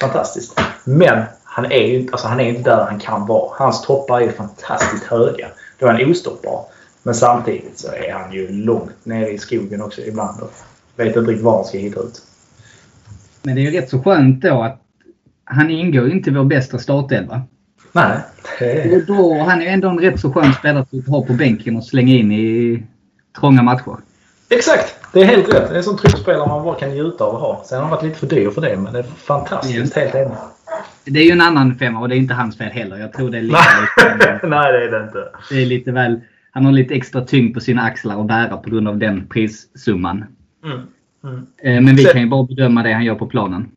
fantastiskt. Men han är ju inte, alltså han är inte där han kan vara. Hans toppar är fantastiskt höga. Då är han ostoppbar. Men samtidigt så är han ju långt nere i skogen också ibland. Och vet inte riktigt var han ska hitta ut. Men det är ju rätt så skönt då att han ingår inte i vår bästa startelva. Nej. Och då, han är ju ändå en rätt så skön spelare att ha på bänken och slänga in i trånga matcher. Exakt! Det är helt rätt. Det är en sån tryckspelare man bara kan njuta av att ha. Sen har han varit lite för dyr för det, men det är fantastiskt. Helt enig. Det är ju en annan femma och det är inte hans fel heller. Jag tror det är lite, lite, Nej, det är det inte. det är lite väl... Han har lite extra tyngd på sina axlar att bära på grund av den prissumman. Mm. Mm. Eh, Men vi Sen- kan ju bara bedöma det han gör på planen.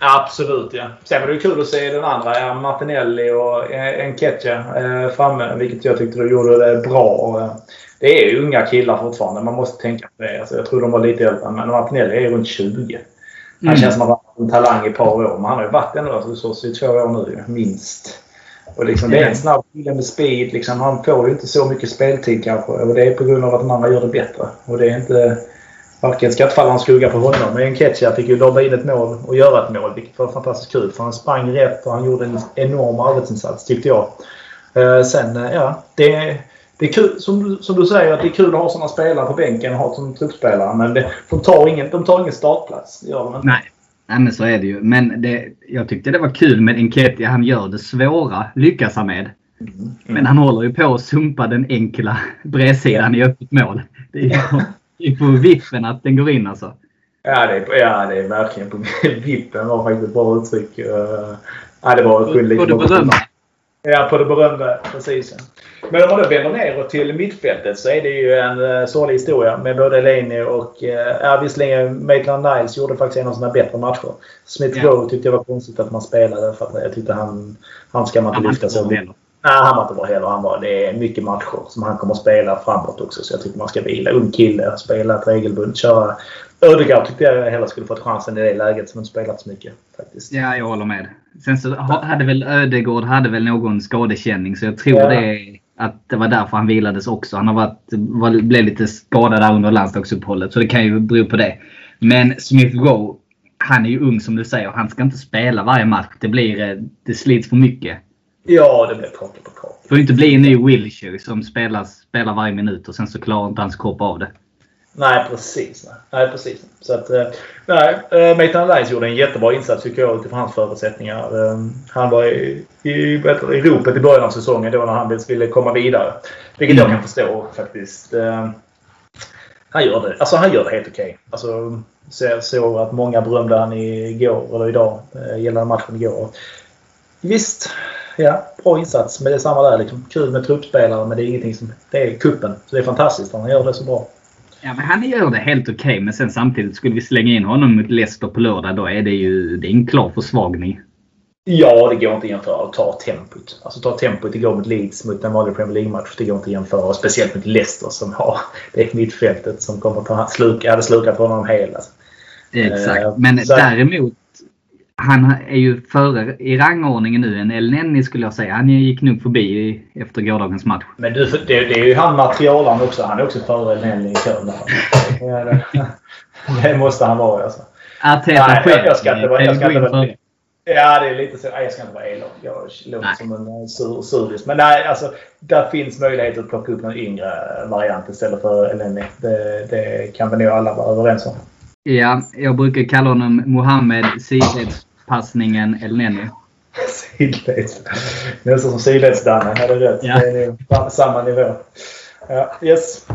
Absolut, ja. Sen var det kul att se den andra, Martinelli och eh, Enketia eh, framme. Vilket jag tyckte de gjorde det bra. Det är unga killar fortfarande. Man måste tänka på det. Alltså, jag tror de var lite äldre, men Martinelli är runt 20. Han Mm. känns som att han har en talang i ett par år. Men han har ju varit ändå hos i två år nu, minst. Och liksom, det är en snabb kille med speed. Liksom, han får ju inte så mycket speltid kanske. Och det är på grund av att de andra gör det bättre. Och det är inte... Varken någon skugga på honom. Men Enketia fick ju lobba in ett mål och göra ett mål. Vilket var fantastiskt kul. För han sprang rätt och han gjorde en enorm arbetsinsats tyckte jag. Eh, sen, eh, ja. Det, det är kul, som, du- som du säger, att det är kul att ha sådana spelare på bänken och ha som truppspelare. Men det, de, tar ingen, de tar ingen startplats. Gör de inte. Nej. Nej, men så är det ju. Men det, jag tyckte det var kul med Enketia. Han gör det svåra, lyckas han med. Mm. Men han håller ju på att sumpa den enkla bredsidan i öppet mål. Det är ju på, det är på vippen att den går in alltså. Ja, det är, ja, det är verkligen på vippen var faktiskt ett bra uttryck. Ja, det var Får du berömma? Ja, på det berömda. Precis. Men om man då vänder neråt till mittfältet så är det ju en uh, sorglig historia med både Eleni och... Uh, ja, visserligen Maitland Niles gjorde faktiskt en av sina bättre matcher. Smith. Rowe tyckte jag var konstigt att man spelade för att jag tyckte han... Han ska man inte lyfta så. Nej, han var inte bra heller. Han var, det är mycket matcher som han kommer att spela framåt också. Så jag tycker man ska vila. Ung kille, spelat regelbundet, köra. Ödegaard tyckte jag hellre skulle fått chansen i det läget som inte spelat så mycket. faktiskt. Ja, jag håller med. Sen så ha- hade väl Ödegård hade väl någon skadekänning så jag tror Ja. det att det var därför han vilades också. Han har varit, var, blev lite skadad där under landslagsuppehållet så det kan ju bero på det. Men Smith Rowe, han är ju ung som du säger. Han ska inte spela varje match. Det, blir, eh, det slits för mycket. Ja, det blev kaka på kaka. Det får inte bli en ny Wilshire som spelar, spelar varje minut och sen så klarar inte hans kropp av det. Nej, precis. Nej, nej precis. Så att, eh, nej, eh, Maitland Lines gjorde en jättebra insats tycker jag utifrån hans förutsättningar. Ehm, han var i, i, i ropet i början av säsongen då när han ville komma vidare. Vilket jag kan förstå faktiskt. Ehm, han gör det, alltså, han gör det helt okej. Alltså, så jag såg att många berömde han igår, eller idag, eh, gällande matchen igår. Visst, ja, bra insats. Men det är samma där. Liksom. Kul med truppspelare men det är ingenting som... Det är kuppen. Så det är fantastiskt. Han gör det så bra. Ja, men han gör det helt okej. men sen samtidigt skulle vi slänga in honom mot Leicester på lördag. Då är det ju det är en klar försvagning. Ja, det går inte att jämföra. Ta tempot. Alltså ta tempot igår mot Leeds mot en vanlig Premier League-match. Det går inte att jämföra. Och speciellt mot Leicester som har det mittfältet som kommer att ta sluk, hade slukat honom hel. Alltså. Exakt. Eh, Men så- däremot. Han är ju före i rangordningen nu än El Nenni skulle jag säga. Han gick nog förbi efter gårdagens match. Men du, det, det är ju han materialaren också. Han är också före Nelly i kön. det, det måste han vara alltså. Arteta Nej, själv jag, jag ska inte vara... Jag ska inte in vara Ja, det är lite så. Nej, jag ska inte vara elak. Jag låter som en eh, sur, surdis. Men nej, alltså. Där finns möjlighet att plocka upp någon yngre variant istället för Eleni. Det, det kan vi nog alla vara överens om. Ja, jag brukar kalla honom Mohammed sidledspassningen El Nenni. Sidleds. Nästan som sidleds-Danne. Är rätt. Ja. Det är nog samma nivå. Ja, yes.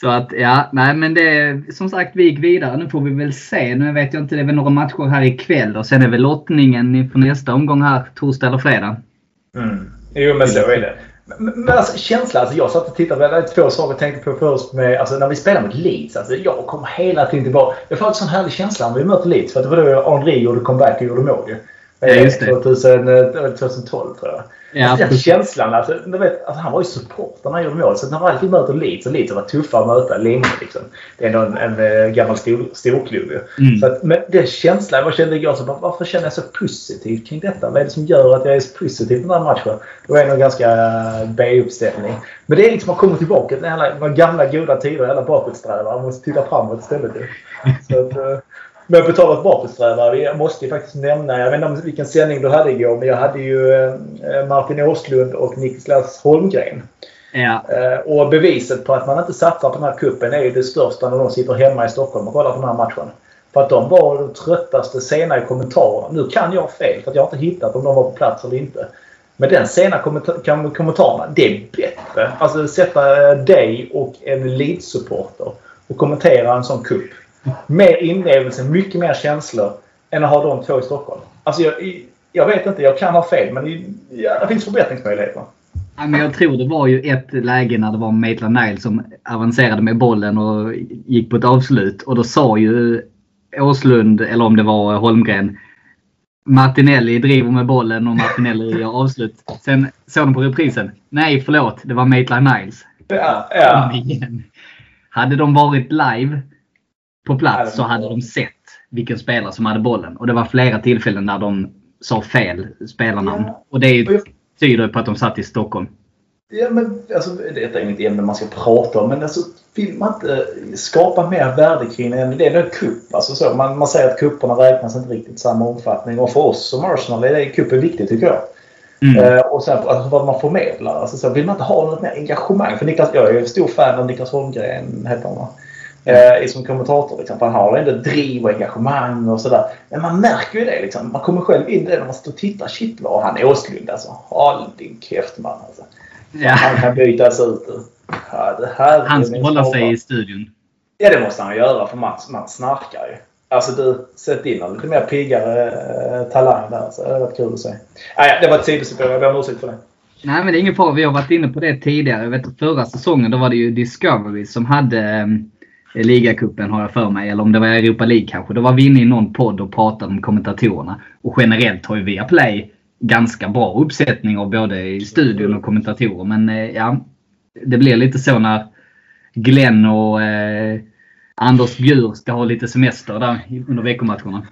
Så att ja, nej men det som sagt vi gick vidare. Nu får vi väl se. Nu vet jag inte, det är väl några matcher här ikväll och sen är väl lottningen inför nästa omgång här torsdag eller fredag. Mm. Jo, men så är det. Men, alltså känslan. Alltså, jag satt och tittade. Det är två saker jag tänkte på först. Med, alltså, när vi spelar mot Leeds. Alltså, jag kommer hela tiden tillbaka. Jag får en sån härlig känsla när vi möter Leeds. För att det var då Henri gjorde comeback och gjorde mål ju. Ja, just det. 2000, eh, 2012 tror jag. Ja, alltså, den känslan. Alltså, du vet, alltså, han var ju supporter när han gjorde mål. Så när alltid möter Leeds. Och Leeds har varit tuffa att möta länge. Liksom. Det är ändå en, en, eh, gammal stor, storklubb ju. Mm. Så att, men den känslan jag kände igår, så bara, varför känner jag så positivt kring detta? Vad är det som gör att jag är så positiv den här matchen? Det var ändå ganska B-uppställning. Men det är liksom att komma tillbaka till alla, de gamla goda tider, alla bakåtsträvare. Man måste titta framåt istället. Så att, eh, Men på tal om bakåtsträvare, jag måste ju faktiskt nämna, jag vet inte om vilken sändning du hade igår, men jag hade ju eh, Martin Åslund och Niklas Holmgren. Ja. Eh, och beviset på att man inte satsar på den här kuppen är ju det största när de sitter hemma i Stockholm och kollar på den här matchen. För att de var de tröttaste sena i kommentarerna. Nu kan jag fel för att jag har inte hittat om de var på plats eller inte. Men den sena kommentar kommentarerna, det är bättre. Alltså sätta dig och en Leeds-supporter och kommentera en sån kupp. Mer inlevelse, mycket mer känslor än att ha de två i Stockholm. Alltså jag, jag vet inte, jag kan ha fel men ja, det finns förbättringsmöjligheter. Ja, men jag tror det var ju ett läge när det var Maitland Niles som avancerade med bollen och gick på ett avslut. Och då sa ju Åslund, eller om det var Holmgren, Martinelli driver med bollen och Martinelli gör avslut. Sen såg de på reprisen. Nej, förlåt. Det var Maitland Niles. Ja, ja. Hade de varit live på plats så hade de sett vilken spelare som hade bollen. Och det var flera tillfällen där de sa fel spelarnamn. Och det tyder på att de satt i Stockholm. Ja, men alltså, detta är inget ämne man ska prata om, men alltså, vill man inte skapa mer värde kring det? Det är en kupp. Alltså, så. Man, man säger att kupperna räknas inte riktigt i samma omfattning. Och för oss som Arsenal är kuppen viktig tycker jag. Mm. Uh, och sen alltså, vad man förmedlar. Alltså, så, vill man inte ha något mer engagemang? För Niklas, jag är ju stor fan av Niklas Holmgren, heter han eh, som kommentator. Liksom. Han har ändå driv och engagemang och sådär. Men man märker ju det. Liksom. Man kommer själv in i det när man står och tittar. Shit vad han är Åslund alltså. Håll din käft man. Alltså. Ja. Han kan bytas ut. Ja, det här han ska hålla sig i studion. Ja, det måste han göra för man, man snarkar ju. Alltså du, sätt in en lite mer piggare eh, talang där. Så det hade varit kul att se. Nej, det var ett sidospår. Jag ber om ursäkt för det. Nej, men det är ingen fara. Vi har varit inne på det tidigare. Jag vet förra säsongen då var det ju Discovery som hade eh, Eh, ligacupen har jag för mig. Eller om det var Europa League kanske. Då var vi inne i någon podd och pratade om kommentatorerna. Och generellt har ju Viaplay ganska bra uppsättning av både i studion och kommentatorer. Men eh, ja, det blir lite så när Glenn och eh, Anders Bjur ska ha lite semester där under veckomatcherna.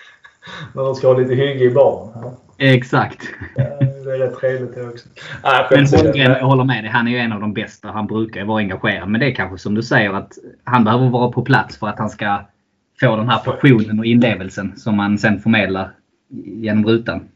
När de ska ha lite hygge i barn. Ja. Exakt. Ja, det är rätt trevligt det också. Ah, men Holmgren, jag håller med dig. Han är ju en av de bästa. Han brukar ju vara engagerad. Men det är kanske som du säger att han behöver vara på plats för att han ska få den här passionen och inlevelsen som man sen förmedlar genom rutan.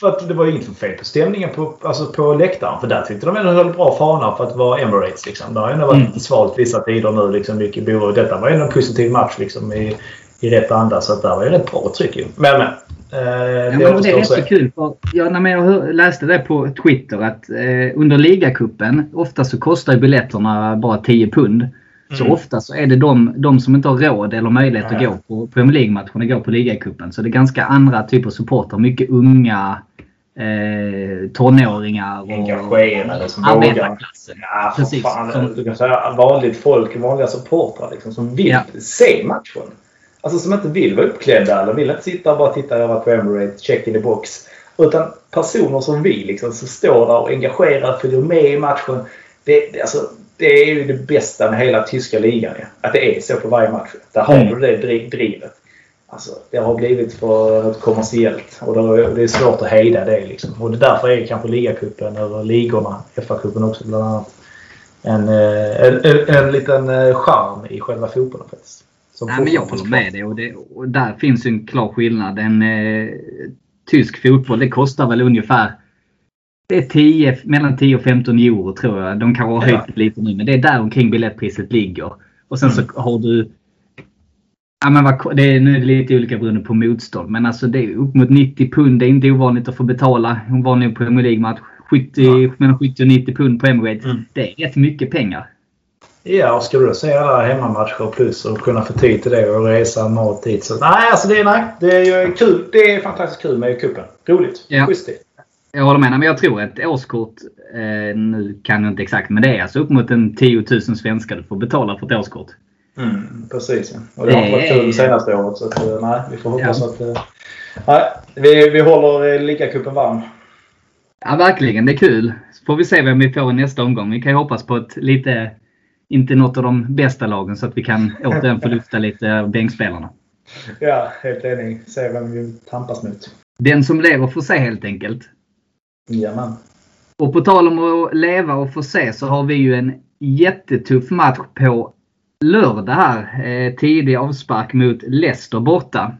För att det var ju inget fel på stämningen på, alltså på läktaren. För där tyckte de ändå höll bra fana för att vara Emirates. Liksom. Det har ändå varit mm. lite svalt vissa tider nu. Liksom, mycket. Detta var ändå en positiv match liksom, i, i rätt anda. Så att där var ju rätt bra tryck. Men, men. Eh, ja, det, men det är rätt så kul. För, ja, när jag läste det på Twitter att eh, under ligacupen ofta så kostar biljetterna bara 10 pund. Så mm. ofta så är det de, de som inte har råd eller möjlighet ja. att gå på Premier League-matcherna går på ligacupen. Så det är ganska andra typer av supportrar. Mycket unga eh, tonåringar. Och Engagerade som vågar. Ja, Precis. Fan, som, du kan säga vanligt folk, vanliga supportrar liksom, som vill ja. se matchen. Alltså som inte vill vara uppklädda eller vill inte sitta och bara titta över på Emirates, check in the box. Utan personer som vi liksom, som står där och engagerat, följer med i matchen. Det, det, alltså, det är ju det bästa med hela tyska ligan. Ja. Att det är så på varje match. Där har mm. du det drivet. Alltså, det har blivit för något kommersiellt och det är svårt att hejda det. Liksom. Och därför är kanske ligacupen, eller ligorna, FA-cupen också bland annat, en, eh, en, en, en liten eh, charm i själva fotbollen faktiskt. Nej, men jag håller med dig och, det, och där finns en klar skillnad. En eh, tysk fotboll, det kostar väl ungefär det är 10, mellan 10 och 15 euro tror jag. De kan ha höjt ja. lite nu, men det är där omkring biljettpriset ligger. Och sen mm. så har du Ja, men vad, det är, nu är det lite olika beroende på motstånd. Men alltså det är upp mot 90 pund. Det är inte ovanligt att få betala en vanlig Premier League-match. 70, ja. Mellan 70 och 90 pund på Emirates. Mm. Det är rätt mycket pengar. Ja, och ska du se alla hemmamatcher plus och kunna få tid till det och resa mat dit. Så, nej, alltså det är, nej, det är ju kul. Det är fantastiskt kul med cupen. Roligt. Ja. Schysst jag håller med. Men jag tror ett årskort, eh, nu kan jag inte exakt, men det är alltså upp mot en 10 000 svenskar du får betala för ett årskort. Mm, precis. Ja. Och det, det har inte varit kul det senaste året. Så att, eh, nej, vi får hoppas ja. att... Eh, nej, vi, vi håller eh, ligacupen varm. Ja, verkligen. Det är kul. Så får vi se vem vi får i nästa omgång. Vi kan ju hoppas på ett lite... Inte något av de bästa lagen så att vi kan återigen få lyfta lite av bänkspelarna. Ja, helt enig. Se vem vi tampas mot. Den som lever får se helt enkelt. Jajamän. Och på tal om att leva och få se så har vi ju en jättetuff match på lördag här. Eh, tidig avspark mot Leicester borta.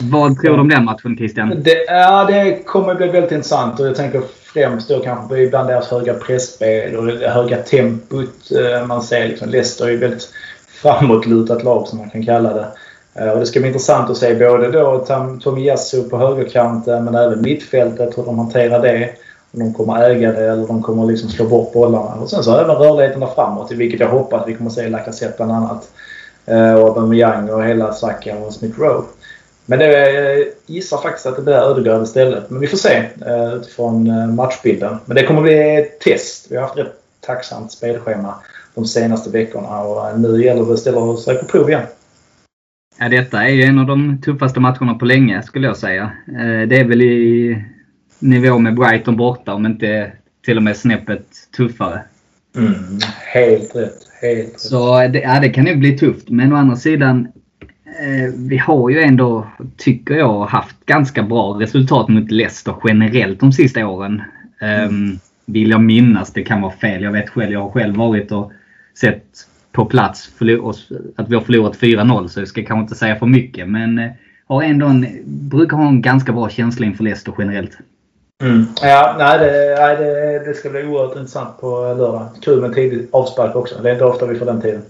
Vad tror du om den matchen Christian? Det, ja, det kommer bli väldigt intressant och jag tänker främst då kanske ibland deras höga pressspel och det höga tempot. Eh, man ser liksom Leicester är ju väldigt framåtlutat lag som man kan kalla det. Eh, och det ska bli intressant att se både då Tomiyasu på högerkanten men även mittfältet, hur de hanterar det. Om de kommer äga det eller de kommer liksom slå bort bollarna. Och sen så även rörligheterna framåt, vilket jag hoppas vi kommer se Lacazette bland annat. Eh, och Aubameyang och hela Saka och Smith Rowe. Men det, gissar faktiskt att det blir Ödegaard istället. Men vi får se eh, utifrån matchbilden. Men det kommer bli ett test. Vi har haft ett tacksamt spelschema de senaste veckorna och nu gäller det att ställa sig på prov igen. Ja, detta är ju en av de tuffaste matcherna på länge skulle jag säga. Det är väl i nivå med Brighton borta om inte till och med snäppet tuffare. Mm, helt rätt. Helt rätt. Så det, ja, det kan ju bli tufft. Men å andra sidan, eh, vi har ju ändå, tycker jag, haft ganska bra resultat mot Leicester generellt de sista åren. Mm. Um, vill jag minnas. Det kan vara fel. Jag vet själv. Jag har själv varit och sett på plats att vi har förlorat 4-0 så jag ska kanske inte säga för mycket. Men eh, har ändå en, brukar ha en ganska bra känsla inför Leicester generellt. Mm. Ja, nej, det, nej det, det, ska bli oerhört intressant på lördag. Kul med tidigt avspark också. Det är inte ofta vi får den tiden.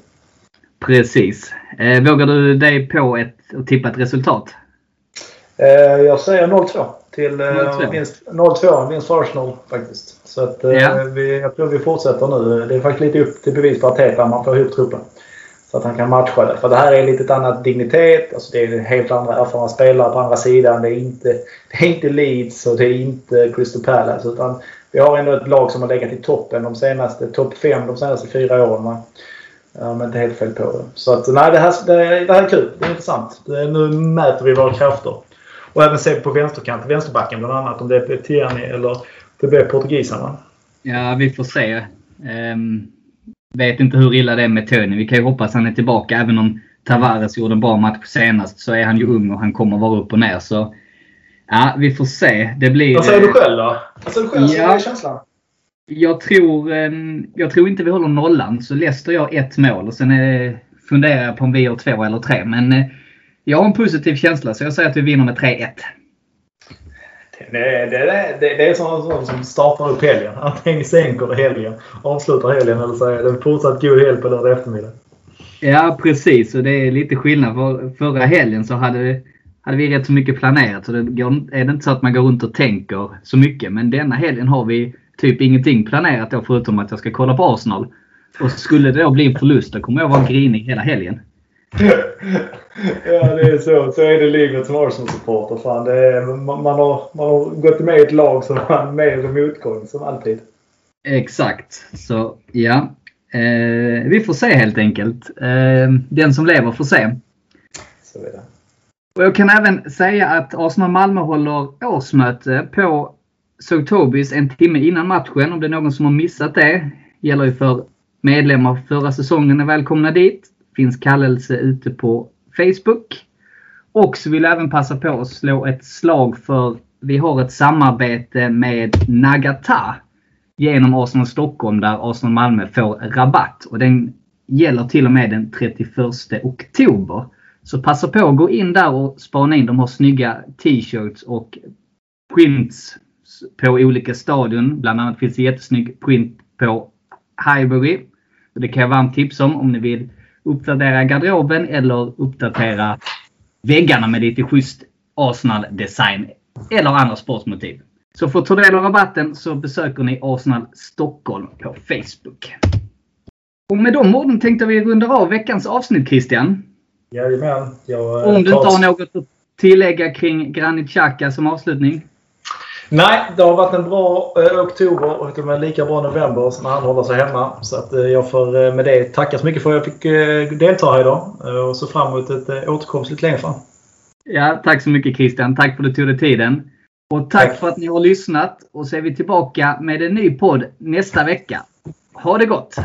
Precis. Eh, vågar du dig på ett, att tippa ett resultat? Eh, jag säger 0-2 till eh, vinst, 0-2. Vinst för Arsenal faktiskt. Så att, eh, ja. vi, jag tror vi fortsätter nu. Det är faktiskt lite upp till bevis på Arteta. Man får ihop truppen. Så att han kan matcha det. För det här är lite ett annat dignitet. Alltså det är helt andra erfarna spelare på andra sidan. Det är inte, det är inte Leeds och det är inte Crystal Palace. Utan vi har ändå ett lag som har legat i toppen de senaste, topp 5 de senaste fyra åren. Om inte helt fel på det. Så att, nej, det här, det, det här är kul. Det är intressant. Det, nu mäter vi våra krafter. Och även se på vänsterkanten, vänsterbacken bland annat. Om det är Tierney eller det blir portugisarna. Ja, vi får se. Um, vet inte hur illa det är med Tony. Vi kan ju hoppas han är tillbaka. Även om Tavares gjorde en bra match senast så är han ju ung och han kommer vara upp och ner. Så ja, vi får se. Det blir... Vad säger du själv då? Vad säger du själv? Ja, känslan? Jag tror, ehm, jag tror inte vi håller nollan. Så Leicester gör ett mål och sen är, funderar jag på om vi gör två eller tre. Men eh, jag har en positiv känsla så jag säger att vi vinner med 3-1. Det, det, det, det är sånt som startar upp helgen. Antingen sänker helgen, avslutar helgen eller så är det fortsatt god helg på lördag eftermiddag. Ja precis och det är lite skillnad. För förra helgen så hade, hade vi rätt så mycket planerat. Så det går, är det inte så att man går runt och tänker så mycket. Men denna helgen har vi typ ingenting planerat då förutom att jag ska kolla på Arsenal. Och skulle det då bli en förlust då kommer jag vara grinig hela helgen. ja, det är så. Så är det livet som Arsenal-supporter. Man, man, har, man har gått med i ett lag som har med och motgång, som alltid. Exakt. Så ja. Eh, vi får se helt enkelt. Eh, den som lever får se. Så är det. Och jag kan även säga att Arsenal Malmö håller årsmöte på Såg Tobis en timme innan matchen. Om det är någon som har missat det. Gäller ju för medlemmar förra säsongen är välkomna dit finns kallelse ute på Facebook. Och så vill jag även passa på att slå ett slag för vi har ett samarbete med Nagata genom Arsenal Stockholm där Arsenal Malmö får rabatt. Och den gäller till och med den 31 oktober. Så passa på att gå in där och spana in. De har snygga t-shirts och prints på olika stadion. Bland annat finns det jättesnygg print på Highbury. Det kan jag varmt tipsa om om ni vill uppdatera garderoben eller uppdatera väggarna med lite schysst Arsenal-design eller andra sportmotiv. Så för att ta del av rabatten så besöker ni Arsenal Stockholm på Facebook. Och med de orden tänkte vi runda av veckans avsnitt Christian. Jajamän. Jag, Om du inte har något att tillägga kring Granit Xhaka som avslutning? Nej, det har varit en bra eh, oktober och till och lika bra november när han håller sig hemma. Så att, eh, jag får eh, med det tacka så mycket för att jag fick eh, delta här idag eh, och så fram emot ett eh, återkomst lite längre fram. Ja, tack så mycket Christian. Tack för att du tog dig tiden. Och tack, tack för att ni har lyssnat. Och så är vi tillbaka med en ny podd nästa vecka. Ha det gott!